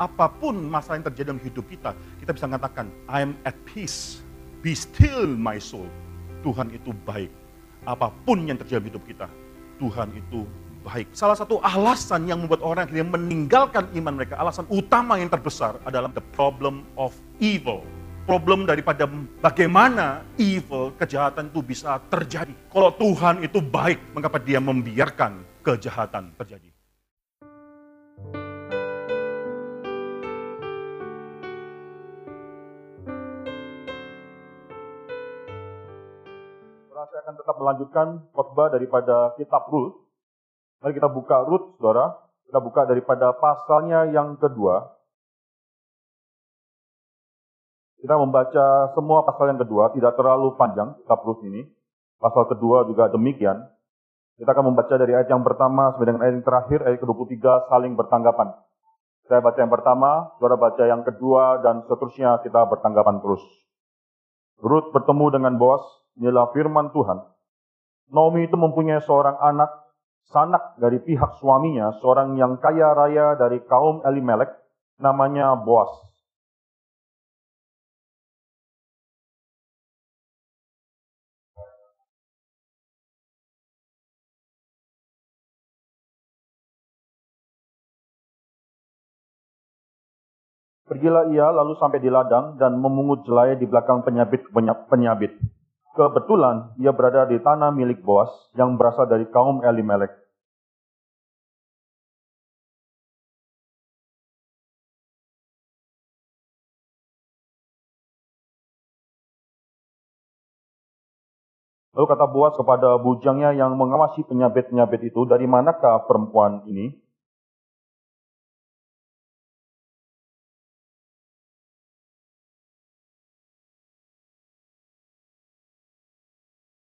apa pun masalah yang terjadi dalam hidup kita, kita bisa mengatakan, I am at peace, be still my soul. Tuhan itu baik. Apa pun yang terjadi dalam hidup kita, Tuhan itu baik. Salah satu alasan yang membuat orang akhirnya meninggalkan iman mereka, alasan utama yang terbesar adalah the problem of evil. Problem daripada bagaimana evil, kejahatan itu bisa terjadi. Kalau Tuhan itu baik, mengapa dia membiarkan kejahatan terjadi? Akan tetap melanjutkan khotbah daripada kitab Rut. Mari kita buka Rut, saudara. Kita buka daripada pasalnya yang kedua. Kita membaca semua pasal yang kedua, tidak terlalu panjang kitab Rut ini. Pasal kedua juga demikian. Kita akan membaca dari ayat yang pertama sampai dengan ayat yang terakhir, ayat ke-23 saling bertanggapan. Saya baca yang pertama, saudara baca yang kedua, dan seterusnya kita bertanggapan terus. Rut bertemu dengan Boas, inilah firman Tuhan. Naomi itu mempunyai seorang anak, sanak dari pihak suaminya, seorang yang kaya raya dari kaum Elimelek, namanya Boas. Pergilah ia lalu sampai di ladang dan memungut jelai di belakang penyabit penyabit. Kebetulan ia berada di tanah milik Boas yang berasal dari kaum Elimelek. Lalu kata Boas kepada bujangnya yang mengawasi penyabit-penyabit itu, dari manakah perempuan ini?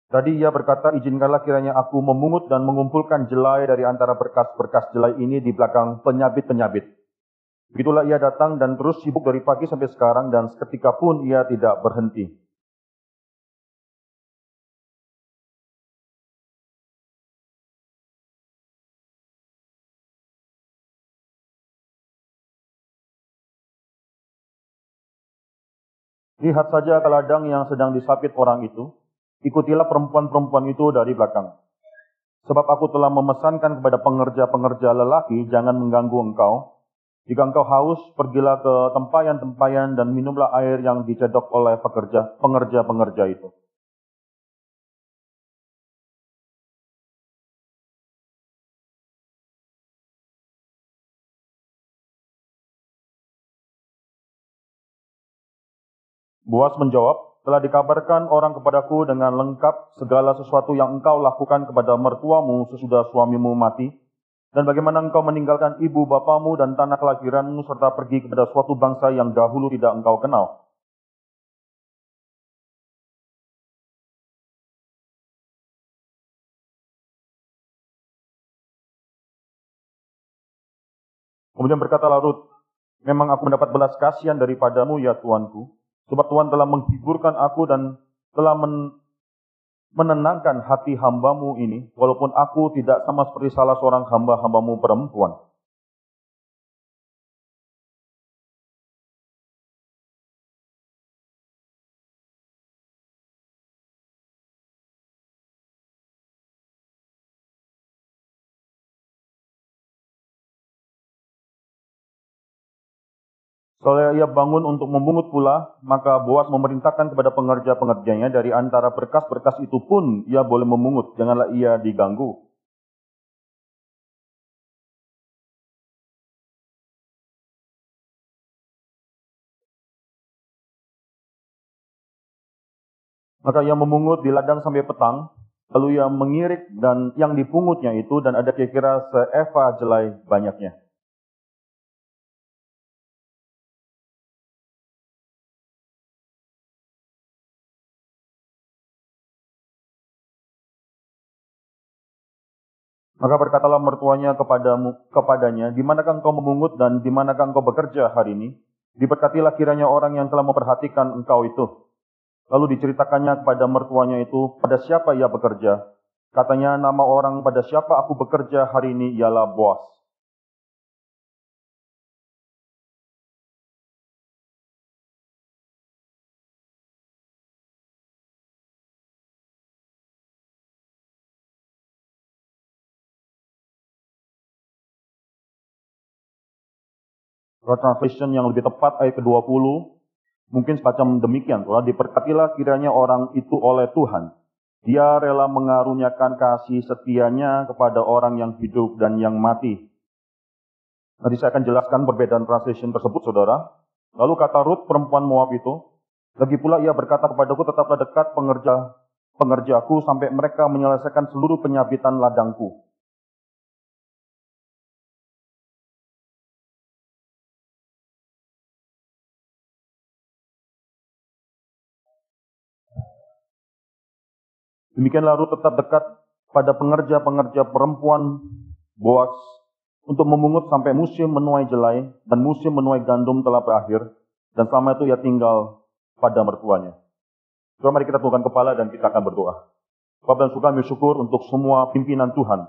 Tadi ia berkata, izinkanlah kiranya aku memungut dan mengumpulkan jelai dari antara berkas-berkas jelai ini di belakang penyabit-penyabit. Begitulah ia datang dan terus sibuk dari pagi sampai sekarang dan seketika pun ia tidak berhenti. Lihat saja ke ladang yang sedang disapit orang itu, Ikutilah perempuan-perempuan itu dari belakang. Sebab aku telah memesankan kepada pengerja-pengerja lelaki, jangan mengganggu engkau. Jika engkau haus, pergilah ke tempayan-tempayan dan minumlah air yang dicedok oleh pekerja, pengerja-pengerja itu. Buas menjawab, telah dikabarkan orang kepadaku dengan lengkap segala sesuatu yang engkau lakukan kepada mertuamu sesudah suamimu mati, dan bagaimana engkau meninggalkan ibu bapamu dan tanah kelahiranmu serta pergi kepada suatu bangsa yang dahulu tidak engkau kenal. Kemudian berkata Larut, memang aku mendapat belas kasihan daripadamu ya Tuanku, Sebab Tuhan telah menghiburkan aku dan telah men menenangkan hati hambamu ini, walaupun aku tidak sama seperti salah seorang hamba-hambamu perempuan. Soalnya ia bangun untuk memungut pula, maka Boas memerintahkan kepada pengerja-pengerjanya dari antara berkas-berkas itu pun ia boleh memungut, janganlah ia diganggu. Maka ia memungut di ladang sampai petang, lalu ia mengirik dan yang dipungutnya itu dan ada kira-kira seeva jelai banyaknya. Maka berkatalah mertuanya kepadamu, kepadanya, di manakah engkau memungut dan di manakah engkau bekerja hari ini? Diberkatilah kiranya orang yang telah memperhatikan engkau itu. Lalu diceritakannya kepada mertuanya itu, pada siapa ia bekerja? Katanya, nama orang pada siapa aku bekerja hari ini ialah Boas. Translation yang lebih tepat ayat ke-20 mungkin semacam demikian. Saudara, diberkatilah kiranya orang itu oleh Tuhan. Dia rela mengaruniakan kasih setianya kepada orang yang hidup dan yang mati. Nanti saya akan jelaskan perbedaan translation tersebut, saudara. Lalu kata Ruth, perempuan Moab itu, lagi pula ia berkata kepadaku, tetaplah dekat pengerja pengerjaku sampai mereka menyelesaikan seluruh penyabitan ladangku. Demikianlah Ruth tetap dekat pada pengerja-pengerja perempuan Boas untuk memungut sampai musim menuai jelai dan musim menuai gandum telah berakhir dan selama itu ia tinggal pada mertuanya. Coba mari kita tundukkan kepala dan kita akan berdoa. Bapak dan suka kami syukur untuk semua pimpinan Tuhan,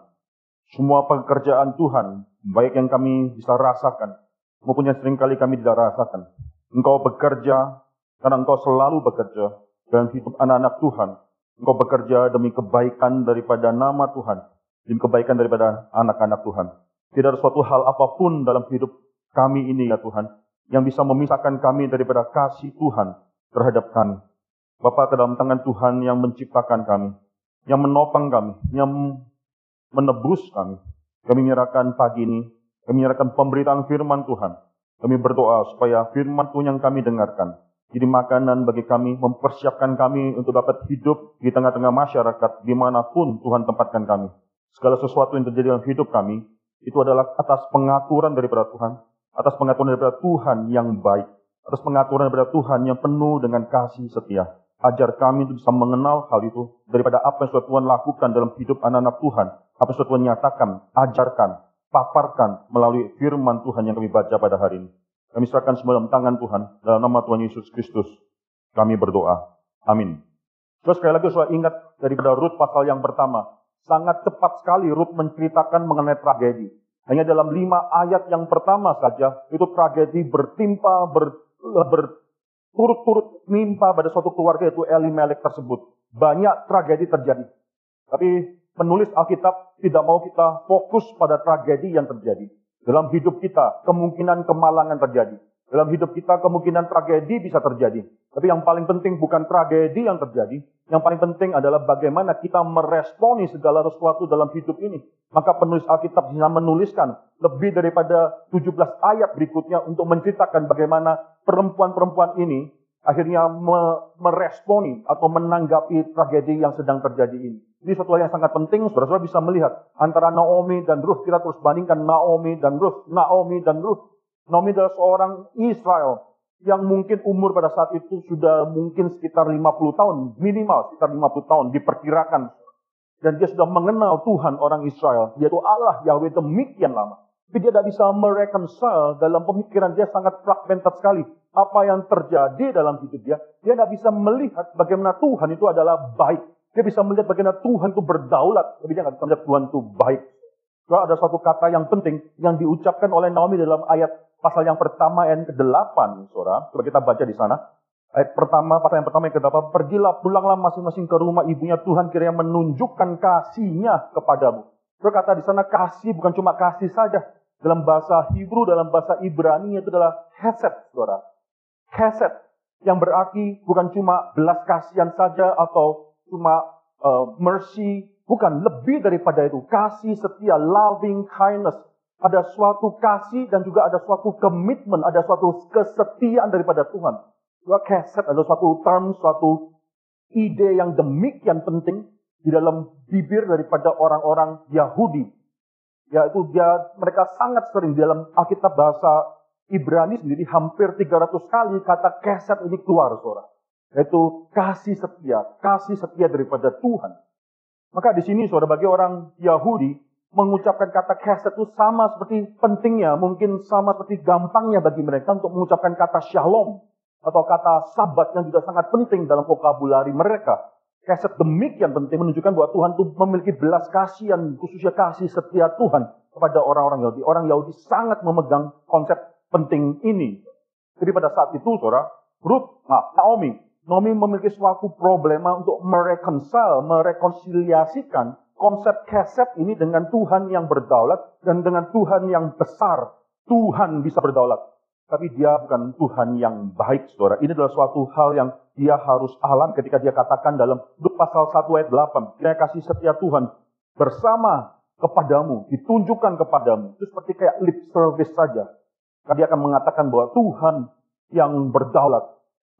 semua pekerjaan Tuhan, baik yang kami bisa rasakan, maupun yang sering kali kami tidak rasakan. Engkau bekerja, karena engkau selalu bekerja dalam hidup anak-anak Tuhan, Engkau bekerja demi kebaikan daripada nama Tuhan, demi kebaikan daripada anak-anak Tuhan. Tidak ada suatu hal apa pun dalam hidup kami ini ya Tuhan, yang bisa memisahkan kami daripada kasih Tuhan terhadap kami. Bapak ke dalam tangan Tuhan yang menciptakan kami, yang menopang kami, yang menebus kami. Kami menyerahkan pagi ini, kami menyerahkan pemberitaan firman Tuhan. Kami berdoa supaya firman Tuhan yang kami dengarkan jadi makanan bagi kami, mempersiapkan kami untuk dapat hidup di tengah-tengah masyarakat di mana pun Tuhan tempatkan kami. Segala sesuatu yang terjadi dalam hidup kami, itu adalah atas pengaturan daripada Tuhan, atas pengaturan daripada Tuhan yang baik, atas pengaturan daripada Tuhan yang penuh dengan kasih setia. Ajar kami untuk bisa mengenal hal itu daripada apa yang sudah Tuhan lakukan dalam hidup anak-anak Tuhan, apa yang sudah Tuhan nyatakan, ajarkan, paparkan melalui firman Tuhan yang kami baca pada hari ini. Kami serahkan semua dalam tangan Tuhan. Dalam nama Tuhan Yesus Kristus, kami berdoa. Amin. Terus sekali lagi saya ingat daripada Rut pasal yang pertama. Sangat cepat sekali Rut menceritakan mengenai tragedi. Hanya dalam lima ayat yang pertama saja, itu tragedi bertimpa, ber, berturut-turut menimpa pada suatu keluarga yaitu Elimelek tersebut. Banyak tragedi terjadi. Tapi penulis Alkitab tidak mau kita fokus pada tragedi yang terjadi. Dalam hidup kita, kemungkinan kemalangan terjadi. Dalam hidup kita, kemungkinan tragedi bisa terjadi. Tapi yang paling penting bukan tragedi yang terjadi. Yang paling penting adalah bagaimana kita meresponi segala sesuatu dalam hidup ini. Maka penulis Alkitab bisa menuliskan lebih daripada 17 ayat berikutnya untuk menceritakan bagaimana perempuan-perempuan ini akhirnya meresponi atau menanggapi tragedi yang sedang terjadi ini. Ini suatu hal yang sangat penting, saudara-saudara bisa melihat antara Naomi dan Ruth. Kita terus bandingkan Naomi dan Ruth, Naomi dan Ruth. Naomi adalah seorang Israel yang mungkin umur pada saat itu sudah mungkin sekitar 50 tahun, minimal sekitar 50 tahun diperkirakan. Dan dia sudah mengenal Tuhan orang Israel, yaitu Allah Yahweh demikian lama. Tapi dia tidak bisa mereconcile dalam pemikiran dia sangat fragmented sekali. Apa yang terjadi dalam hidup dia, dia tidak bisa melihat bagaimana Tuhan itu adalah baik. Dia bisa melihat bagaimana Tuhan itu berdaulat, tapi dia tidak bisa melihat Tuhan itu baik. Kalau ada suatu kata yang penting yang diucapkan oleh Naomi dalam ayat pasal yang pertama ayat ke-8, saudara. Coba kita baca di sana. Ayat pertama, pasal yang pertama yang ke-8, pergilah pulanglah masing-masing ke rumah ibunya Tuhan kiranya menunjukkan kasihnya kepadamu. Berkata di sana kasih bukan cuma kasih saja, dalam bahasa Hebrew, dalam bahasa Ibrani itu adalah heset, saudara. Heset, yang berarti bukan cuma belas kasihan saja atau cuma uh, mercy, bukan lebih daripada itu. Kasih setia, loving kindness. Ada suatu kasih dan juga ada suatu komitmen, ada suatu kesetiaan daripada Tuhan. Dua keset adalah suatu term, suatu ide yang demikian penting di dalam bibir daripada orang-orang Yahudi yaitu dia mereka sangat sering dalam Alkitab bahasa Ibrani sendiri hampir 300 kali kata keset ini keluar saudara. Yaitu kasih setia, kasih setia daripada Tuhan. Maka di sini saudara bagi orang Yahudi mengucapkan kata keset itu sama seperti pentingnya, mungkin sama seperti gampangnya bagi mereka untuk mengucapkan kata shalom atau kata sabat yang juga sangat penting dalam vokabulari mereka. Keset demikian penting menunjukkan bahwa Tuhan itu memiliki belas kasihan, khususnya kasih setia Tuhan kepada orang-orang Yahudi. Orang Yahudi sangat memegang konsep penting ini. Jadi pada saat itu, saudara, Ruth, nah, Naomi, Naomi memiliki suatu problema untuk mereconcile, merekonsiliasikan konsep keset ini dengan Tuhan yang berdaulat dan dengan Tuhan yang besar. Tuhan bisa berdaulat. tapi dia bukan Tuhan yang baik, saudara. Ini adalah suatu hal yang dia harus alam ketika dia katakan dalam pasal 1 ayat 8. Dia kasih setia Tuhan bersama kepadamu, ditunjukkan kepadamu. Itu seperti kayak lip service saja. Karena dia akan mengatakan bahwa Tuhan yang berdaulat,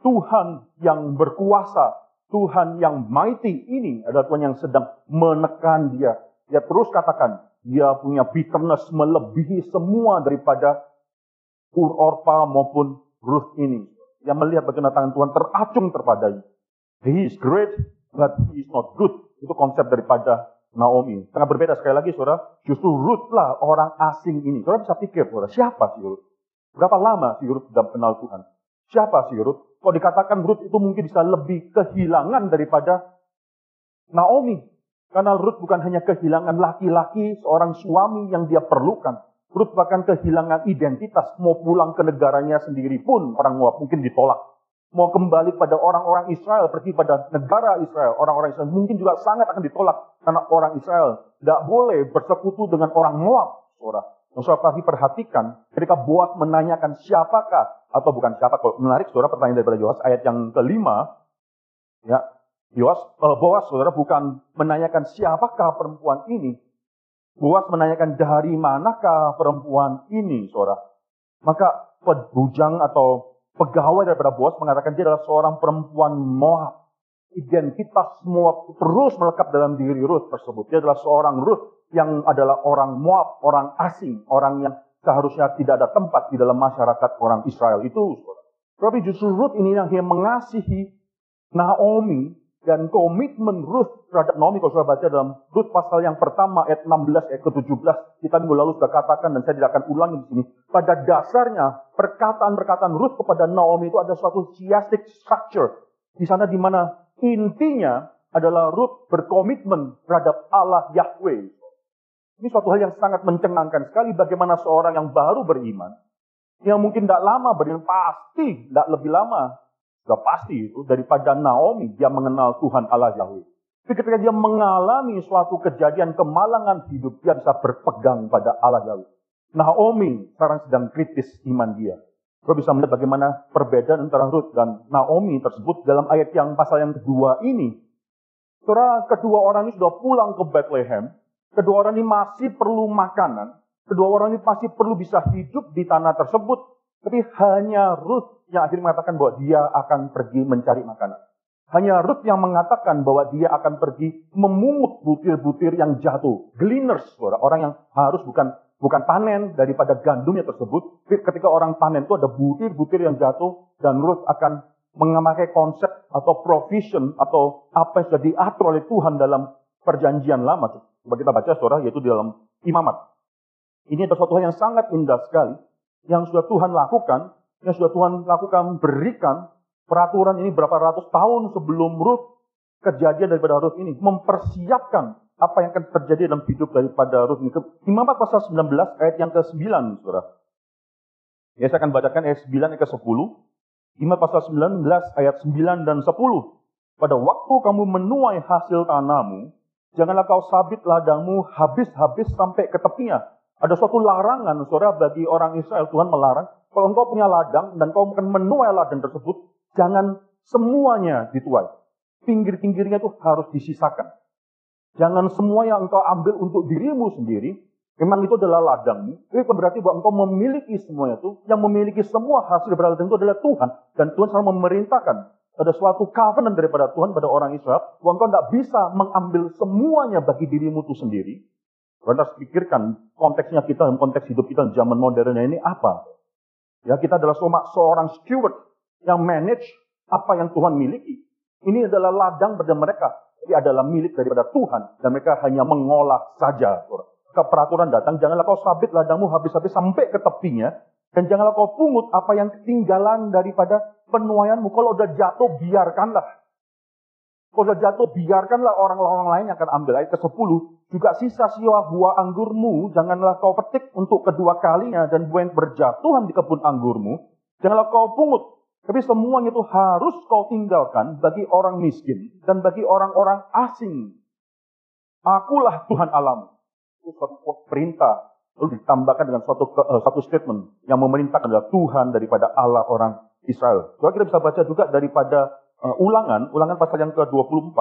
Tuhan yang berkuasa, Tuhan yang mighty ini adalah Tuhan yang sedang menekan dia. Dia terus katakan, dia punya bitterness melebihi semua daripada Ur Orpa maupun Ruth ini. Yang melihat bagaimana tangan Tuhan teracung terpadanya. He is great, but he is not good. Itu konsep daripada Naomi. Sangat berbeda sekali lagi, saudara. Justru Ruth lah orang asing ini. Saudara bisa pikir, saudara, siapa sih Ruth? Berapa lama si Ruth sudah kenal Tuhan? Siapa sih Ruth? Kalau dikatakan Ruth itu mungkin bisa lebih kehilangan daripada Naomi. Karena Ruth bukan hanya kehilangan laki-laki, seorang suami yang dia perlukan. Ruth bahkan kehilangan identitas, mau pulang ke negaranya sendiri pun orang Moab mungkin ditolak. Mau kembali pada orang-orang Israel, pergi pada negara Israel, orang-orang Israel mungkin juga sangat akan ditolak. Karena orang Israel tidak boleh bersekutu dengan orang Moab. Saudara. Yang saudara pasti perhatikan, ketika Boas menanyakan siapakah, atau bukan siapa, kalau menarik saudara pertanyaan daripada Yoas, ayat yang kelima, ya, Yoas, uh, Boas saudara bukan menanyakan siapakah perempuan ini, Boas menanyakan dari manakah perempuan ini, saudara. Maka bujang atau pegawai daripada Boas mengatakan dia adalah seorang perempuan Moab. Identitas Moab terus melekat dalam diri Ruth tersebut. Dia adalah seorang Ruth yang adalah orang Moab, orang asing, orang yang seharusnya tidak ada tempat di dalam masyarakat orang Israel itu. Tapi justru Ruth ini yang mengasihi Naomi dan komitmen Ruth terhadap Naomi. Kalau sudah baca dalam Ruth pasal yang pertama ayat 16 ayat ke-17 kita minggu lalu sudah katakan dan saya tidak akan ulangi di sini. Pada dasarnya perkataan-perkataan Ruth kepada Naomi itu ada suatu chiastic structure. Di sana di mana intinya adalah Ruth berkomitmen terhadap Allah Yahweh ini suatu hal yang sangat mencengangkan sekali bagaimana seorang yang baru beriman yang mungkin tidak lama beriman pasti tidak lebih lama sudah pasti itu daripada Naomi dia mengenal Tuhan Allah Yahweh. Tapi ketika dia mengalami suatu kejadian kemalangan hidup, dia bisa berpegang pada Allah Yahweh. Naomi sekarang sedang kritis iman dia. Kau bisa melihat bagaimana perbedaan antara Ruth dan Naomi tersebut dalam ayat yang pasal yang kedua ini. Saudara, kedua orang ini sudah pulang ke Bethlehem. Kedua orang ini masih perlu makanan. Kedua orang ini masih perlu bisa hidup di tanah tersebut. Tapi hanya Ruth yang akhirnya mengatakan bahwa dia akan pergi mencari makanan. Hanya Ruth yang mengatakan bahwa dia akan pergi memungut butir-butir yang jatuh. Gleaners, orang yang harus bukan bukan panen daripada gandumnya tersebut. Ketika orang panen itu ada butir-butir yang jatuh dan Ruth akan memakai konsep atau provision atau apa yang sudah diatur oleh Tuhan dalam perjanjian lama. Coba kita baca saudara, yaitu di dalam imamat. Ini adalah suatu hal yang sangat indah sekali yang sudah Tuhan lakukan, yang sudah Tuhan lakukan berikan peraturan ini berapa ratus tahun sebelum Ruth kejadian daripada Ruth ini mempersiapkan apa yang akan terjadi dalam hidup daripada Ruth ini. Imam pasal 19 ayat yang ke-9, Saudara. Ya, saya akan bacakan ayat 9 ayat ke-10. Imam pasal 19 ayat 9 dan 10. Pada waktu kamu menuai hasil tanahmu, janganlah kau sabit ladangmu habis-habis sampai ke tepinya, ada suatu larangan, saudara, bagi orang Israel. Tuhan melarang, kalau engkau punya ladang dan kau akan menuai ladang tersebut, jangan semuanya dituai. Pinggir-pinggirnya itu harus disisakan. Jangan semua yang engkau ambil untuk dirimu sendiri, memang itu adalah ladangmu. Itu berarti bahwa engkau memiliki semuanya itu, yang memiliki semua hasil dari ladang itu adalah Tuhan. Dan Tuhan selalu memerintahkan ada suatu covenant daripada Tuhan pada orang Israel, bahwa engkau tidak bisa mengambil semuanya bagi dirimu itu sendiri, kita harus pikirkan konteksnya kita konteks hidup kita zaman modernnya ini apa. Ya kita adalah seorang steward yang manage apa yang Tuhan miliki. Ini adalah ladang pada mereka. Ini adalah milik daripada Tuhan. Dan mereka hanya mengolah saja. Ke peraturan datang, janganlah kau sabit ladangmu habis-habis sampai ke tepinya. Dan janganlah kau pungut apa yang ketinggalan daripada penuaianmu. Kalau udah jatuh, biarkanlah. Kalau sudah jatuh, biarkanlah orang-orang lain yang akan ambil. Ayat ke-10, juga sisa siwa buah anggurmu, janganlah kau petik untuk kedua kalinya, dan buah yang berjatuhan di kebun anggurmu, janganlah kau pungut. Tapi semuanya itu harus kau tinggalkan bagi orang miskin dan bagi orang-orang asing. Akulah Tuhan alam. Itu perintah lalu ditambahkan dengan suatu uh, satu statement yang memerintahkan adalah Tuhan daripada Allah orang Israel. Kalau kita bisa baca juga daripada uh, ulangan, ulangan pasal yang ke-24.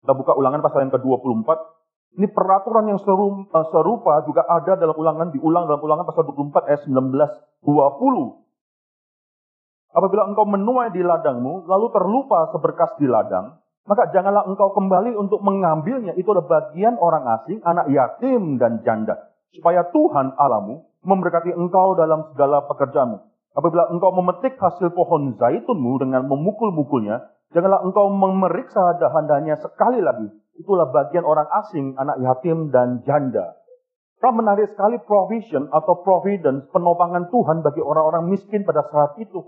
Kita buka ulangan pasal yang ke-24. Ini peraturan yang serupa, serupa juga ada dalam ulangan, diulang dalam ulangan pasal 24 ayat 19, 20. Apabila engkau menuai di ladangmu, lalu terlupa seberkas di ladang, maka janganlah engkau kembali untuk mengambilnya. Itu adalah bagian orang asing, anak yatim dan janda. Supaya Tuhan alamu memberkati engkau dalam segala pekerjaanmu. Apabila engkau memetik hasil pohon zaitunmu dengan memukul-mukulnya, janganlah engkau memeriksa dahan-dahannya sekali lagi. Itulah bagian orang asing, anak yatim dan janda. Kalau menarik sekali provision atau providence, penopangan Tuhan bagi orang-orang miskin pada saat itu.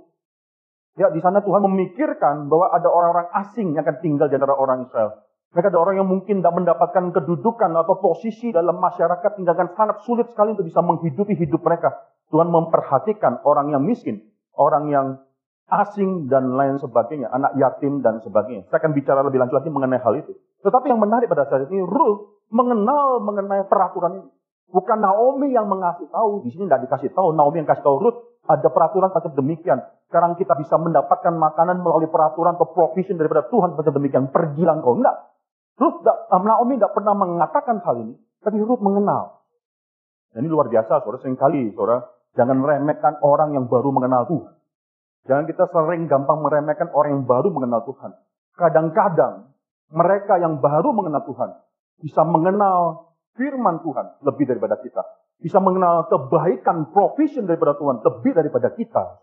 Ya, di sana Tuhan memikirkan bahwa ada orang-orang asing yang akan tinggal di antara orang Israel. Mereka ada orang yang mungkin tidak mendapatkan kedudukan atau posisi dalam masyarakat tinggalkan sangat sulit sekali untuk bisa menghidupi hidup mereka. Tuhan memperhatikan orang yang miskin, orang yang asing dan lain sebagainya, anak yatim dan sebagainya. Saya akan bicara lebih lanjut lagi mengenai hal itu. Tetapi yang menarik pada saat ini, Ruth mengenal mengenai peraturan ini. Bukan Naomi yang mengasih tahu, di sini tidak dikasih tahu. Naomi yang kasih tahu Ruth, ada peraturan macam demikian. Sekarang kita bisa mendapatkan makanan melalui peraturan atau provision daripada Tuhan macam demikian. Pergilah engkau. Enggak. Ruth, um, Naomi tidak pernah mengatakan hal ini. Tapi Ruth mengenal. Dan ini luar biasa, saudara. Seringkali, saudara, jangan meremehkan orang yang baru mengenal Tuhan. Jangan kita sering gampang meremehkan orang yang baru mengenal Tuhan. Kadang-kadang, mereka yang baru mengenal Tuhan bisa mengenal firman Tuhan lebih daripada kita bisa mengenal kebaikan provision daripada Tuhan lebih daripada kita.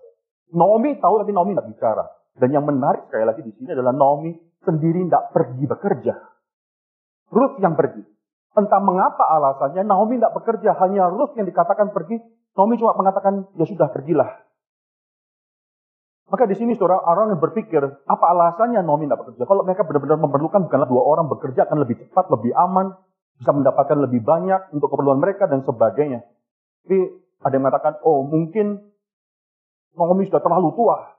Naomi tahu tapi Naomi tidak bicara. Dan yang menarik sekali lagi di sini adalah Naomi sendiri tidak pergi bekerja. Ruth yang pergi. Entah mengapa alasannya Naomi tidak bekerja, hanya Ruth yang dikatakan pergi. Naomi cuma mengatakan, ya sudah pergilah. Maka di sini saudara orang yang berpikir, apa alasannya Naomi tidak bekerja? Kalau mereka benar-benar memerlukan bukanlah dua orang bekerja akan lebih cepat, lebih aman, bisa mendapatkan lebih banyak untuk keperluan mereka dan sebagainya. Tapi ada yang mengatakan, oh mungkin Naomi sudah terlalu tua.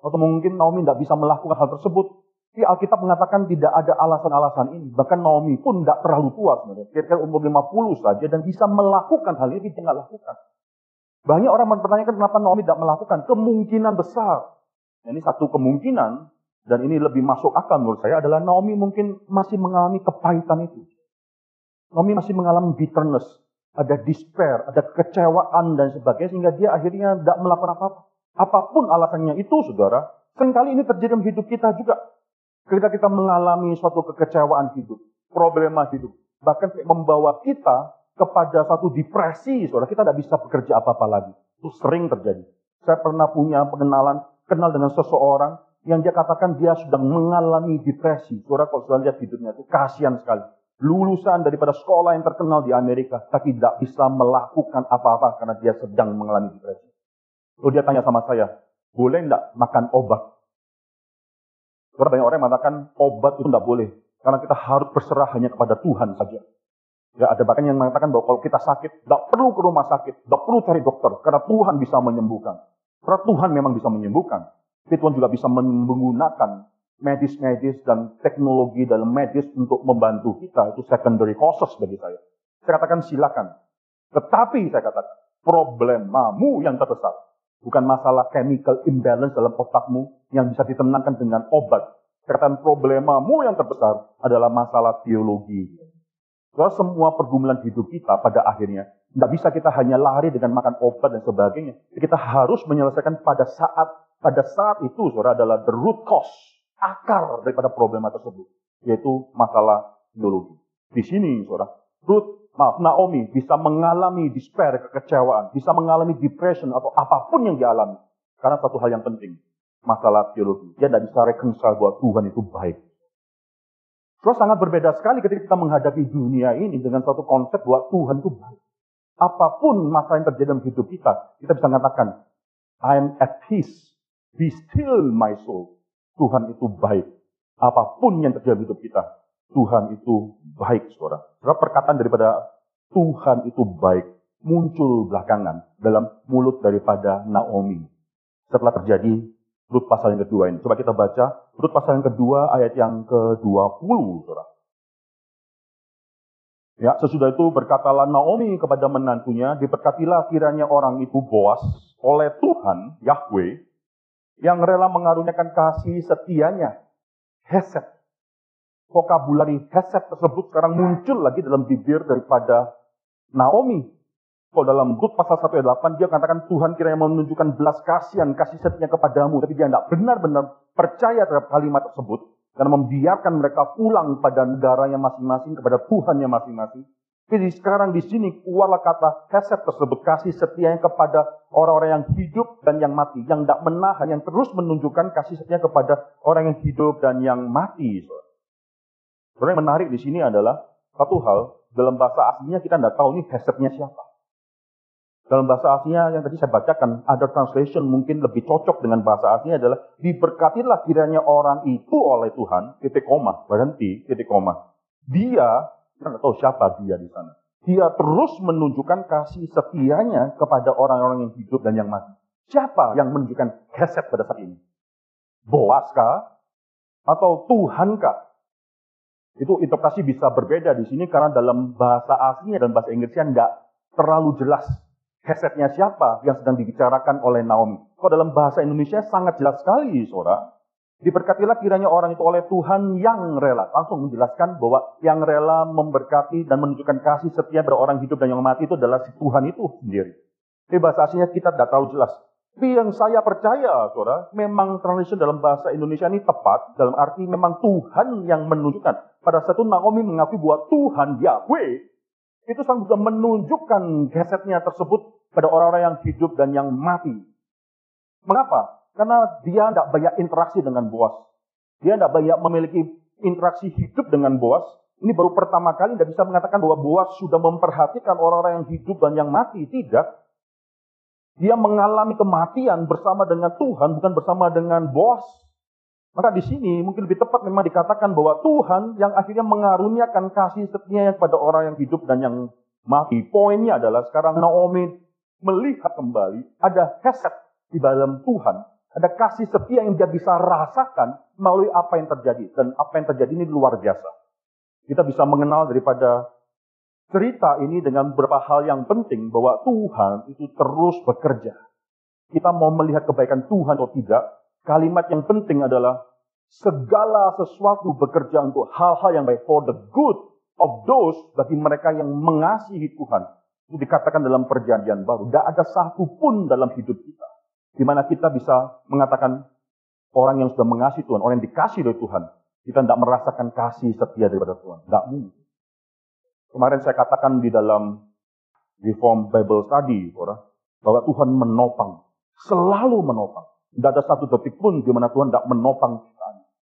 Atau mungkin Naomi tidak bisa melakukan hal tersebut. Tapi Alkitab mengatakan tidak ada alasan-alasan ini. Bahkan Naomi pun tidak terlalu tua sebenarnya. Kira-kira umur 50 saja dan bisa melakukan hal ini, dia lakukan. Banyak orang mempertanyakan kenapa Naomi tidak melakukan. Kemungkinan besar. Nah, ini satu kemungkinan, dan ini lebih masuk akal menurut saya, adalah Naomi mungkin masih mengalami kepahitan itu. Naomi masih mengalami bitterness, ada despair, ada kecewaan dan sebagainya sehingga dia akhirnya tidak melakukan apa-apa. Apa pun alasannya itu, saudara, sering kali ini terjadi dalam hidup kita juga. Ketika kita mengalami suatu kekecewaan hidup, problema hidup, bahkan membawa kita kepada satu depresi, saudara, kita tidak bisa bekerja apa-apa lagi. Itu sering terjadi. Saya pernah punya pengenalan, kenal dengan seseorang yang dia katakan dia sedang mengalami depresi. Saudara, kalau sudah lihat hidupnya itu kasihan sekali lulusan daripada sekolah yang terkenal di Amerika, tapi tidak bisa melakukan apa-apa karena dia sedang mengalami depresi. Lalu dia tanya sama saya, boleh tidak makan obat? Karena banyak orang yang mengatakan obat itu tidak boleh, karena kita harus berserah hanya kepada Tuhan saja. Ya, ada bahkan yang mengatakan bahwa kalau kita sakit, tidak perlu ke rumah sakit, tidak perlu cari dokter, karena Tuhan bisa menyembuhkan. Karena Tuhan memang bisa menyembuhkan. Tapi Tuhan juga bisa menggunakan medis-medis dan teknologi dalam medis untuk membantu kita itu secondary causes bagi saya. Saya katakan silakan. Tetapi saya katakan problemamu yang terbesar bukan masalah chemical imbalance dalam otakmu yang bisa ditenangkan dengan obat. Katakan problemamu yang terbesar adalah masalah teologi. Kalau semua pergumulan hidup kita pada akhirnya tidak bisa kita hanya lari dengan makan obat dan sebagainya. Kita harus menyelesaikan pada saat pada saat itu saudara adalah the root cause akar daripada problema tersebut, yaitu masalah ideologi. Di sini, saudara, Ruth, maaf, Naomi bisa mengalami despair, kekecewaan, bisa mengalami depression atau apa pun yang dialami. Karena satu hal yang penting, masalah teologi. Dia tidak bisa reconcile bahwa Tuhan itu baik. Terus sangat berbeda sekali ketika kita menghadapi dunia ini dengan satu konsep bahwa Tuhan itu baik. Apa pun masalah yang terjadi dalam hidup kita, kita bisa mengatakan, I am at peace. Be still my soul. Tuhan itu baik. Apa pun yang terjadi di hidup kita, Tuhan itu baik, saudara. Saudara perkataan daripada Tuhan itu baik muncul belakangan dalam mulut daripada Naomi. Setelah terjadi Rut pasal yang kedua ini. Coba kita baca Rut pasal yang kedua ayat yang ke-20, saudara. Ya, sesudah itu berkatalah Naomi kepada menantunya, diberkatilah kiranya orang itu Boas oleh Tuhan, Yahweh, yang rela mengaruniakan kasih setianya. Hesed. Vokabulari Hesed tersebut sekarang muncul lagi dalam bibir daripada Naomi. Kalau dalam Rut pasal 1 ayat 8, dia katakan Tuhan kiranya menunjukkan belas kasihan, kasih setia kepadamu. Tapi dia tidak benar-benar percaya terhadap kalimat tersebut. Karena membiarkan mereka pulang pada negaranya masing-masing, kepada Tuhannya masing-masing. Jadi sekarang di sini keluarlah kata Hesed tersebut kasih setianya kepada orang-orang yang hidup dan yang mati, yang tidak menahan, yang terus menunjukkan kasih setia kepada orang yang hidup dan yang mati. Sebenarnya yang menarik di sini adalah satu hal dalam bahasa aslinya kita tidak tahu ini Hesednya siapa. Dalam bahasa aslinya yang tadi saya bacakan, ada translation mungkin lebih cocok dengan bahasa aslinya adalah diberkatilah kiranya orang itu oleh Tuhan, titik koma, berhenti, titik koma. Dia, kita tahu siapa dia di sana. Dia terus menunjukkan kasih setianya kepada orang-orang yang hidup dan yang mati. Siapa yang menunjukkan keset pada saat ini? Boas kah? Atau Tuhan kah? Itu interpretasi bisa berbeda di sini karena dalam bahasa aslinya dan bahasa Inggrisnya tidak terlalu jelas Hesetnya siapa yang sedang dibicarakan oleh Naomi. Kok dalam bahasa Indonesia sangat jelas sekali, saudara. Diberkatilah kiranya orang itu oleh Tuhan yang rela. Langsung menjelaskan bahwa yang rela memberkati dan menunjukkan kasih setia pada orang hidup dan yang mati itu adalah si Tuhan itu sendiri. Di bahasa aslinya kita tidak tahu jelas. Tapi yang saya percaya, saudara, memang translation dalam bahasa Indonesia ini tepat. Dalam arti memang Tuhan yang menunjukkan. Pada satu Naomi mengakui bahwa Tuhan Yahweh itu sang juga menunjukkan gesetnya tersebut pada orang-orang yang hidup dan yang mati. Mengapa? Karena dia tidak banyak interaksi dengan Boas. Dia tidak banyak memiliki interaksi hidup dengan Boas. Ini baru pertama kali tidak bisa mengatakan bahwa Boas sudah memperhatikan orang-orang yang hidup dan yang mati. Tidak. Dia mengalami kematian bersama dengan Tuhan, bukan bersama dengan Boas. Maka di sini mungkin lebih tepat memang dikatakan bahwa Tuhan yang akhirnya mengaruniakan kasih setia kepada orang yang hidup dan yang mati. Poinnya adalah sekarang Naomi melihat kembali ada heset di dalam Tuhan. Ada kasih setia yang dia bisa rasakan melalui apa yang terjadi. Dan apa yang terjadi ini luar biasa. Kita bisa mengenal daripada cerita ini dengan beberapa hal yang penting bahwa Tuhan itu terus bekerja. Kita mau melihat kebaikan Tuhan atau tidak, Kalimat yang penting adalah segala sesuatu bekerja untuk hal-hal yang baik for the good of those bagi mereka yang mengasihi Tuhan. Itu dikatakan dalam perjanjian baru. Tidak ada satu pun dalam hidup kita. Di mana kita bisa mengatakan orang yang sudah mengasihi Tuhan, orang yang dikasih oleh Tuhan. Kita tidak merasakan kasih setia daripada Tuhan. Tidak mungkin. Kemarin saya katakan di dalam Reform Bible Study, bahwa Tuhan menopang. Selalu menopang. Tidak ada satu detik pun di mana Tuhan tidak menopang kita.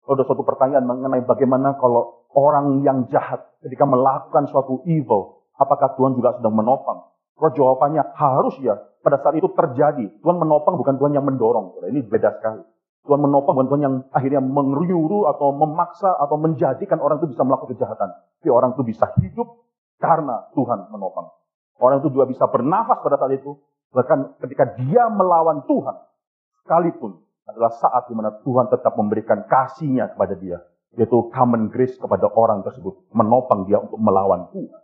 Kalau ada suatu pertanyaan mengenai bagaimana kalau orang yang jahat ketika melakukan suatu evil, apakah Tuhan juga sedang menopang? Kalau jawabannya harus ya, pada saat itu terjadi. Tuhan menopang bukan Tuhan yang mendorong. Ini beda sekali. Tuhan menopang bukan Tuhan yang akhirnya menyuruh atau memaksa atau menjadikan orang itu bisa melakukan kejahatan. Tapi orang itu bisa hidup karena Tuhan menopang. Orang itu juga bisa bernafas pada saat itu. Bahkan ketika dia melawan Tuhan, sekalipun adalah saat di mana Tuhan tetap memberikan kasihnya kepada dia. Yaitu common grace kepada orang tersebut. Menopang dia untuk melawan Tuhan.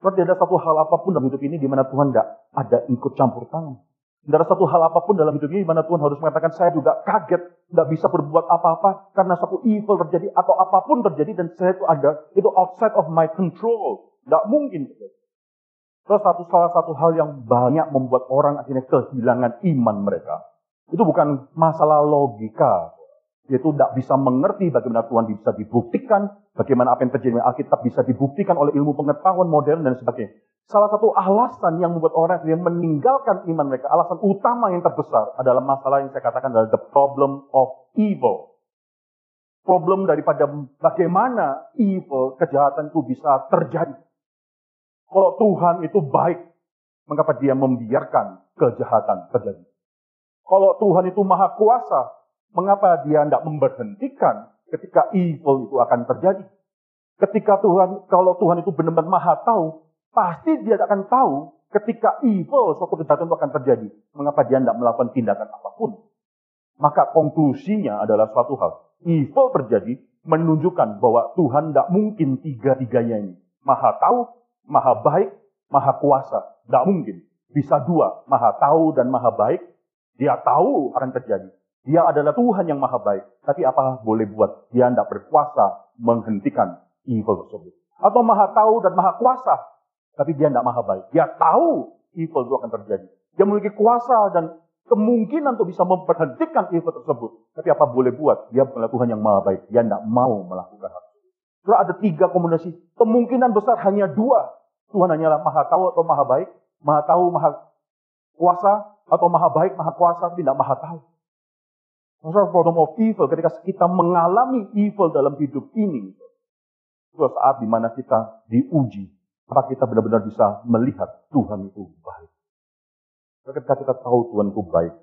Tidak ada satu hal apa pun dalam hidup ini di mana Tuhan tidak ada ikut campur tangan. Tidak ada satu hal apa pun dalam hidup ini di mana Tuhan harus mengatakan saya juga kaget, tidak bisa berbuat apa-apa karena satu evil terjadi atau apa pun terjadi dan saya itu ada itu outside of my control. Tidak mungkin. Terus satu salah satu hal yang banyak membuat orang akhirnya kehilangan iman mereka itu bukan masalah logika. Yaitu tidak bisa mengerti bagaimana Tuhan bisa dibuktikan, bagaimana apa yang terjadi dengan Alkitab bisa dibuktikan oleh ilmu pengetahuan modern dan sebagainya. Salah satu alasan yang membuat orang yang meninggalkan iman mereka, alasan utama yang terbesar adalah masalah yang saya katakan adalah the problem of evil. Problem daripada bagaimana evil, kejahatan itu bisa terjadi. Kalau Tuhan itu baik, mengapa dia membiarkan kejahatan terjadi? Kalau Tuhan itu maha kuasa, mengapa dia tidak memberhentikan ketika evil itu akan terjadi? Ketika Tuhan, kalau Tuhan itu benar-benar maha tahu, pasti dia akan tahu ketika evil, suatu kejahatan itu akan terjadi. Mengapa dia tidak melakukan tindakan apa pun? Maka konklusinya adalah suatu hal. Evil terjadi menunjukkan bahwa Tuhan tidak mungkin tiga-tiganya ini maha tahu, maha baik, maha kuasa. Tidak mungkin. Bisa dua, maha tahu dan maha baik. Dia tahu akan terjadi. Dia adalah Tuhan yang maha baik. Tapi apa boleh buat? Dia tidak berkuasa menghentikan evil tersebut. Atau maha tahu dan maha kuasa. Tapi dia tidak maha baik. Dia tahu evil itu akan terjadi. Dia memiliki kuasa dan kemungkinan untuk bisa memberhentikan evil tersebut. Tapi apa boleh buat? Dia adalah Tuhan yang maha baik. Dia tidak mau melakukan hal itu. Kalau ada tiga kombinasi, kemungkinan besar hanya dua. Tuhan hanyalah maha tahu atau maha baik. Maha tahu, maha kuasa. Atau maha baik, maha kuasa, tidak maha tahu. Masalah problem of evil, ketika kita mengalami evil dalam hidup ini, itu saat di mana kita diuji. Apakah kita benar-benar bisa melihat Tuhan itu baik. Ketika kita tahu Tuhan itu baik,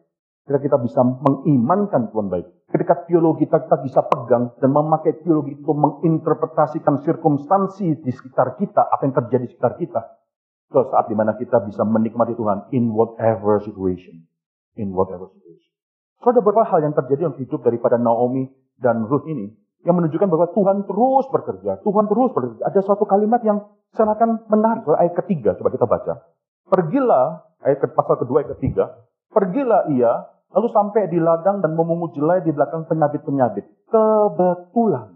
ketika kita bisa mengimankan Tuhan baik, ketika teologi kita, kita bisa pegang dan memakai teologi itu menginterpretasikan sirkumstansi di sekitar kita, apa yang terjadi di sekitar kita, itu saat di mana kita bisa menikmati Tuhan in whatever situation. In whatever situation. So ada beberapa hal yang terjadi dalam hidup daripada Naomi dan Ruth ini yang menunjukkan bahwa Tuhan terus bekerja. Tuhan terus bekerja. Ada suatu kalimat yang saya akan menarik. Ayat ketiga, coba kita baca. Pergilah ayat pasal kedua ayat ketiga, pergilah ia lalu sampai di ladang dan memungut jelai di belakang penyabit-penyabit. Kebetulan.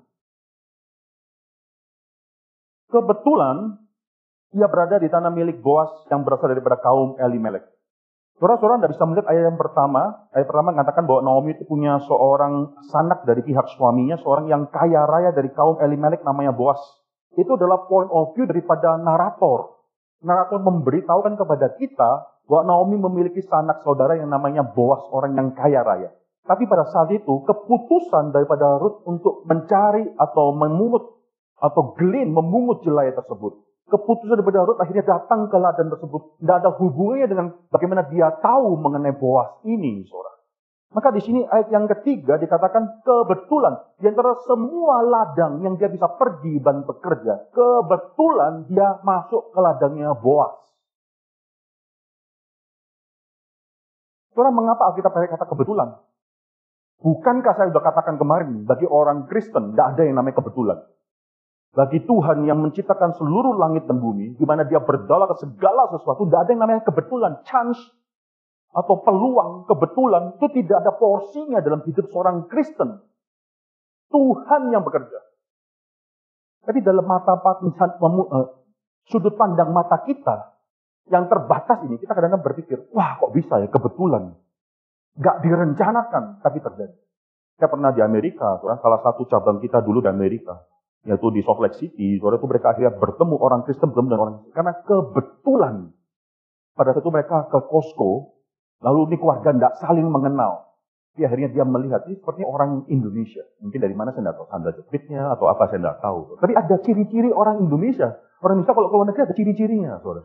Kebetulan ia berada di tanah milik Boas yang berasal daripada kaum Elimelek. Saudara-saudara tidak bisa melihat ayat yang pertama. Ayat pertama mengatakan bahwa Naomi itu punya seorang sanak dari pihak suaminya, seorang yang kaya raya dari kaum Elimelek namanya Boas. Itu adalah point of view daripada narator. Narator memberitahukan kepada kita bahwa Naomi memiliki sanak saudara yang namanya Boas, orang yang kaya raya. Tapi pada saat itu, keputusan daripada Ruth untuk mencari atau memungut atau gelin, memungut jelai tersebut. Keputusan daripada Ruth akhirnya datang ke ladang tersebut. Tidak ada hubungannya dengan bagaimana dia tahu mengenai Boas ini, saudara. Maka di sini ayat yang ketiga dikatakan kebetulan di antara semua ladang yang dia bisa pergi dan bekerja, kebetulan dia masuk ke ladangnya Boas. Saudara, mengapa kita pakai kata kebetulan? Bukankah saya sudah katakan kemarin, bagi orang Kristen, tidak ada yang namanya kebetulan. Bagi Tuhan yang menciptakan seluruh langit dan bumi, di mana dia berdaulat ke segala sesuatu, tidak ada yang namanya kebetulan, chance, atau peluang, kebetulan, itu tidak ada porsinya dalam hidup seorang Kristen. Tuhan yang bekerja. Tapi dalam mata uh, sudut pandang mata kita, yang terbatas ini, kita kadang-kadang berpikir, wah kok bisa ya, kebetulan. Gak direncanakan, tapi terjadi. Saya pernah di Amerika, salah satu cabang kita dulu di Amerika, yaitu di Salt Lake City, saudara itu mereka akhirnya bertemu orang Kristen, bertemu dengan orang karena kebetulan. Pada saat itu mereka ke Costco, lalu ini keluarga tidak saling mengenal. Tapi akhirnya dia melihat, ini seperti orang Indonesia. Mungkin dari mana saya tidak tahu, sandal jepitnya atau apa saya tidak tahu. Tapi ada ciri-ciri orang Indonesia. Orang Indonesia kalau ke luar negeri ada ciri-cirinya, saudara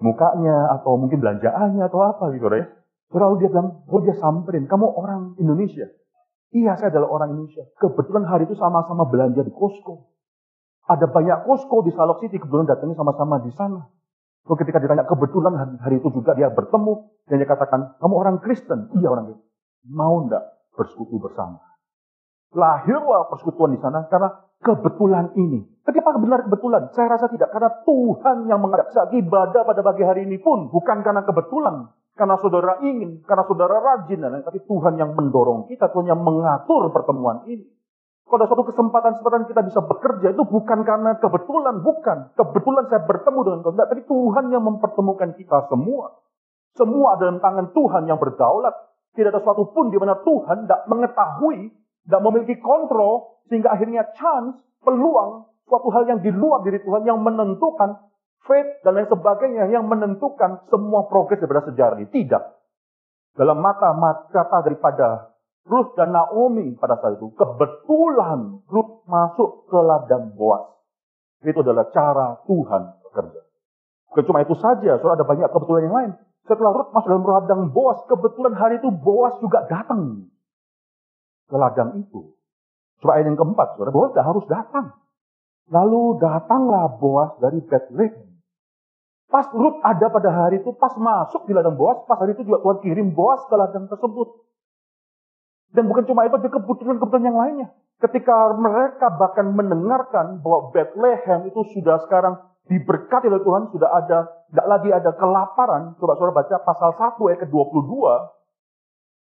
mukanya atau mungkin belanjaannya atau apa gitu ya. Lalu dia bilang, oh dia samperin, kamu orang Indonesia. Iya, saya adalah orang Indonesia. Kebetulan hari itu sama-sama belanja di Costco. Ada banyak Costco di Salok City, kebetulan datangnya sama-sama di sana. Lalu ketika ditanya kebetulan hari, hari itu juga dia bertemu, dan dia katakan, kamu orang Kristen? Iya orang Kristen. Mau ndak bersekutu bersama? Lahirlah persekutuan di sana karena kebetulan ini. Tapi apakah benar kebetulan? Saya rasa tidak. Karena Tuhan yang mengajak saat ibadah pada pagi hari ini pun bukan karena kebetulan. Karena saudara ingin, karena saudara rajin. Dan lain. Tapi Tuhan yang mendorong kita, Tuhan yang mengatur pertemuan ini. Kalau ada suatu kesempatan-kesempatan kita bisa bekerja, itu bukan karena kebetulan, bukan. Kebetulan saya bertemu dengan kau. Tapi Tuhan yang mempertemukan kita semua. Semua dalam tangan Tuhan yang berdaulat. Tidak ada suatu pun di mana Tuhan tidak mengetahui tidak memiliki kontrol, sehingga akhirnya chance, peluang, suatu hal yang di luar diri Tuhan yang menentukan fate dan lain sebagainya yang menentukan semua progres daripada sejarah ini. Tidak. Dalam mata kata daripada Ruth dan Naomi pada saat itu, kebetulan Ruth masuk ke ladang Boas. Itu adalah cara Tuhan bekerja. Bukan cuma itu saja, soalnya ada banyak kebetulan yang lain. Setelah Ruth masuk dalam ladang Boas, kebetulan hari itu Boas juga datang ke ladang itu. Coba ayat yang keempat, saudara, Boas harus datang. Lalu datanglah Boas dari Bethlehem. Pas Ruth ada pada hari itu, pas masuk di ladang Boas, pas hari itu juga Tuhan kirim Boas ke ladang tersebut. Dan bukan cuma itu, ada kebutuhan-kebutuhan yang lainnya. Ketika mereka bahkan mendengarkan bahwa Bethlehem itu sudah sekarang diberkati oleh Tuhan, sudah ada, tidak lagi ada kelaparan. Coba saudara baca pasal 1 ayat ke-22.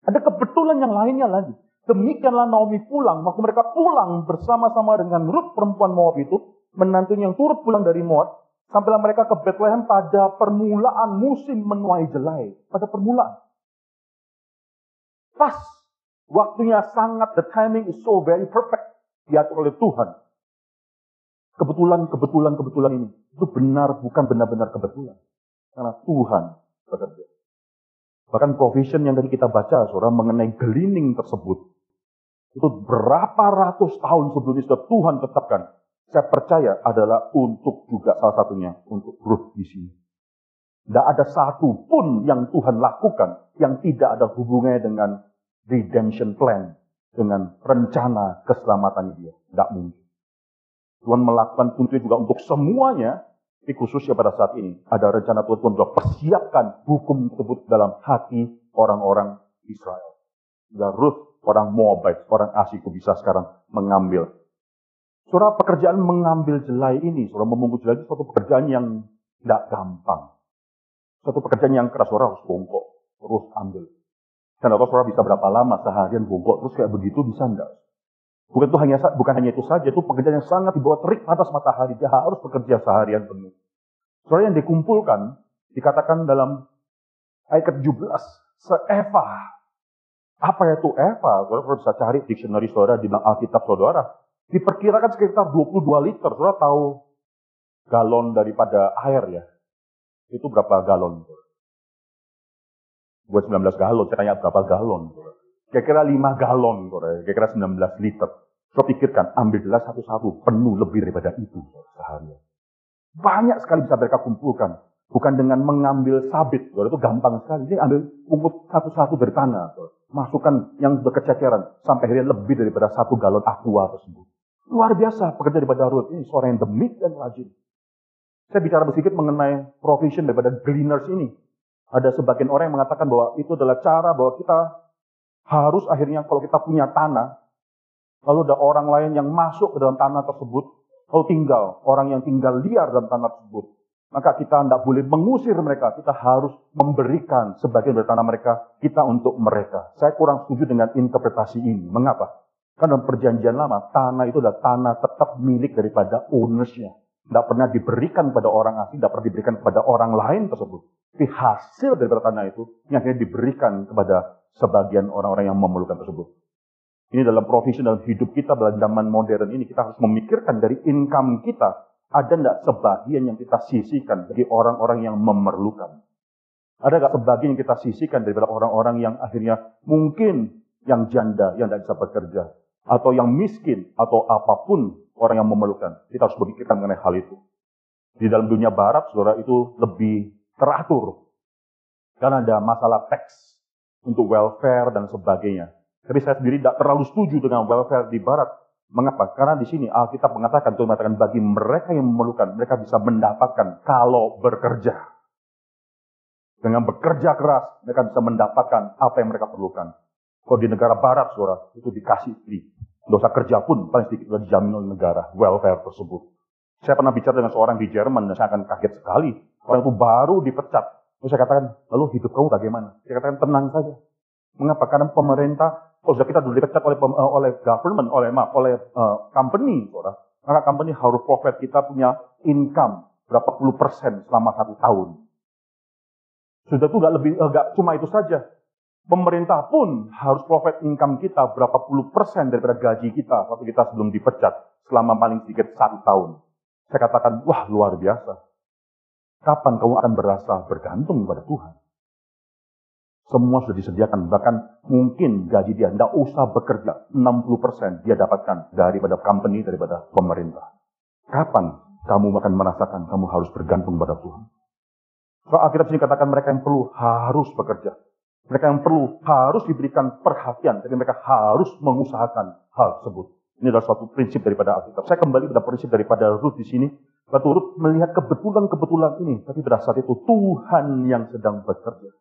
Ada kebetulan yang lainnya lagi. Demikianlah Naomi pulang. Waktu mereka pulang bersama-sama dengan Ruth perempuan Moab itu, menantunya yang turut pulang dari Moab, sampailah mereka ke Bethlehem pada permulaan musim menuai jelai. Pada permulaan. Pas. Waktunya sangat, the timing is so very perfect. Diatur oleh Tuhan. Kebetulan, kebetulan, kebetulan ini. Itu benar, bukan benar-benar kebetulan. Karena Tuhan bekerja. Bahkan provision yang tadi kita baca, saudara, mengenai gelining tersebut. Itu berapa ratus tahun sebelumnya sudah Tuhan tetapkan. Saya percaya adalah untuk juga salah satunya, untuk Ruth di sini. Tidak ada satu pun yang Tuhan lakukan yang tidak ada hubungannya dengan redemption plan, dengan rencana keselamatan dia. Tidak mungkin. Tuhan melakukan tentunya juga untuk semuanya, tapi khususnya pada saat ini. Ada rencana Tuhan sudah persiapkan hukum tersebut dalam hati orang-orang Israel. Dan Ruth, orang Moabite, orang Asik bisa sekarang mengambil. Surah pekerjaan mengambil jelai ini, surah memungut jelai itu suatu pekerjaan yang tidak gampang. Suatu pekerjaan yang keras, surah harus bongkok, terus ambil. Dan atau surah bisa berapa lama seharian bongkok, terus kayak begitu bisa enggak? Bukan itu hanya bukan hanya itu saja, itu pekerjaan yang sangat dibawa terik atas matahari. Dia harus bekerja seharian penuh. Soalnya yang dikumpulkan dikatakan dalam ayat ke-17, seeva. Apa itu eva? Saudara bisa cari dictionary saudara di Alkitab saudara. Diperkirakan sekitar 22 liter. Saudara tahu galon daripada air ya. Itu berapa galon? Buat 19 galon, saya tanya berapa galon? Kira-kira 5 galon, kira-kira 19 liter. Saya pikirkan, ambil gelas satu-satu, penuh lebih daripada itu seharian. Banyak sekali bisa mereka kumpulkan. Bukan dengan mengambil sabit, itu gampang sekali. Ini ambil pungut satu-satu dari tanah. Masukkan yang berkecekeran, sampai akhirnya lebih daripada satu galon aqua tersebut. Luar biasa pekerja daripada Ruth. Ini seorang yang demik dan rajin. Saya bicara sedikit mengenai provision daripada gleaners ini. Ada sebagian orang yang mengatakan bahwa itu adalah cara bahwa kita harus akhirnya kalau kita punya tanah, lalu ada orang lain yang masuk ke dalam tanah tersebut, lalu tinggal, orang yang tinggal liar dalam tanah tersebut, maka kita tidak boleh mengusir mereka, kita harus memberikan sebagian dari tanah mereka, kita untuk mereka. Saya kurang setuju dengan interpretasi ini. Mengapa? Karena dalam perjanjian lama, tanah itu adalah tanah tetap milik daripada ownersnya. Tidak pernah diberikan pada orang asing, tidak pernah diberikan kepada orang lain tersebut. Tapi hasil dari tanah itu yang akhirnya diberikan kepada sebagian orang-orang yang memerlukan tersebut. Ini dalam profesi dalam hidup kita dalam zaman modern ini kita harus memikirkan dari income kita ada tidak sebagian yang kita sisihkan bagi orang-orang yang memerlukan. Ada nggak sebagian yang kita sisihkan daripada orang-orang yang akhirnya mungkin yang janda yang tidak bisa bekerja atau yang miskin atau apa pun orang yang memerlukan. Kita harus memikirkan mengenai hal itu. Di dalam dunia barat, saudara, itu lebih teratur. Karena ada masalah teks untuk welfare dan sebagainya. Tapi saya sendiri tidak terlalu setuju dengan welfare di barat. Mengapa? Karena di sini Alkitab mengatakan, Tuhan mengatakan bagi mereka yang memerlukan, mereka bisa mendapatkan kalau bekerja. Dengan bekerja keras, mereka bisa mendapatkan apa yang mereka perlukan. Kalau di negara barat, saudara, itu dikasih free. Dosa kerja pun paling sedikit sudah dijamin oleh negara, welfare tersebut. Saya pernah bicara dengan seorang di Jerman dan saya akan kaget sekali. Orang itu baru dipecat. Terus saya katakan, lalu hidup kamu bagaimana? Saya katakan, tenang saja. Mengapa? Karena pemerintah kalau sudah kita dulu dipecat oleh uh, oleh government, oleh maaf, oleh uh, company, saudara, maka company harus profit kita punya income berapa puluh persen selama satu tahun. Sudah itu nggak lebih, nggak uh, cuma itu saja. Pemerintah pun harus profit income kita berapa puluh persen daripada gaji kita waktu kita sebelum dipecat selama paling sedikit satu tahun. Saya katakan, wah luar biasa. Kapan kamu akan berasa bergantung pada Tuhan? Semua sudah disediakan. Bahkan mungkin gaji dia tidak usah bekerja. 60% dia dapatkan daripada company, daripada pemerintah. Kapan kamu akan merasakan kamu harus bergantung pada Tuhan? So, akhirnya sini katakan mereka yang perlu harus bekerja. Mereka yang perlu harus diberikan perhatian. Jadi mereka harus mengusahakan hal tersebut. Ini adalah suatu prinsip daripada Alkitab. Saya kembali pada prinsip daripada Ruth di sini. Batu Ruth melihat kebetulan-kebetulan ini. Tapi pada saat itu Tuhan yang sedang bekerja.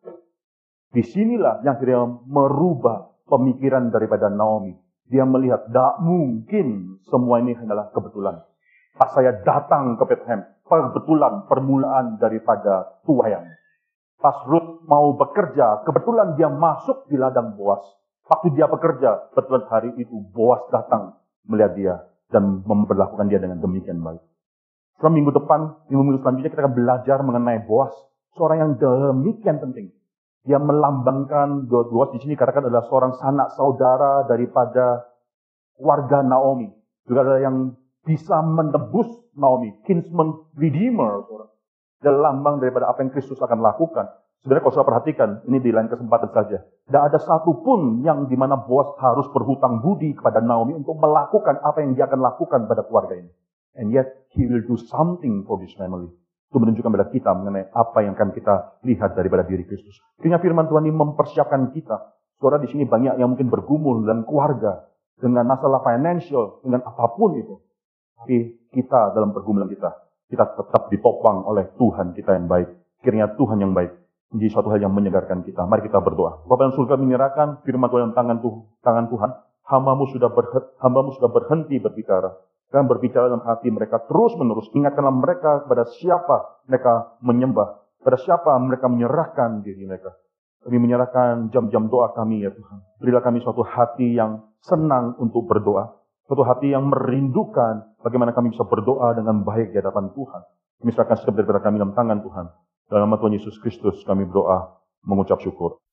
Di sinilah yang akhirnya merubah pemikiran daripada Naomi. Dia melihat, tidak mungkin semua ini adalah kebetulan. Pas saya datang ke Bethlehem, kebetulan permulaan daripada tuayan. Pas Ruth mau bekerja, kebetulan dia masuk di ladang Boas. Waktu dia bekerja, kebetulan hari itu Boas datang melihat dia dan memperlakukan dia dengan demikian baik. Setelah minggu depan, minggu-minggu selanjutnya kita akan belajar mengenai Boas. Seorang yang demikian penting. Dia melambangkan, Boas di sini katakan adalah seorang sanak saudara daripada warga Naomi. Juga ada yang bisa menebus Naomi, kinsman redeemer, dan lambang daripada apa yang Kristus akan lakukan. Sebenarnya kalau saya perhatikan, ini di lain kesempatan saja. Tidak ada satupun yang di mana bos harus berhutang budi kepada Naomi untuk melakukan apa yang dia akan lakukan pada keluarga ini. And yet, he will do something for this family. Itu menunjukkan kepada kita mengenai apa yang akan kita lihat daripada diri Kristus. Kiranya firman Tuhan ini mempersiapkan kita. Saudara di sini banyak yang mungkin bergumul dan keluarga dengan masalah financial, dengan apa pun itu. Tapi kita dalam pergumulan kita, kita tetap ditopang oleh Tuhan kita yang baik. Kiranya Tuhan yang baik menjadi suatu hal yang menyegarkan kita. Mari kita berdoa. Bapak yang surga menyerahkan firman Tuhan tangan, Tuhan, tangan Tuhan. Hambamu sudah berhenti berbicara. Dan berbicara dalam hati mereka terus menerus. Ingatkanlah mereka kepada siapa mereka menyembah. Pada siapa mereka menyerahkan diri mereka. Kami menyerahkan jam-jam doa kami ya Tuhan. Berilah kami suatu hati yang senang untuk berdoa. Suatu hati yang merindukan bagaimana kami bisa berdoa dengan baik di hadapan Tuhan. Kami serahkan setiap daripada kami dalam tangan Tuhan. Dalam nama Tuhan Yesus Kristus kami berdoa mengucap syukur.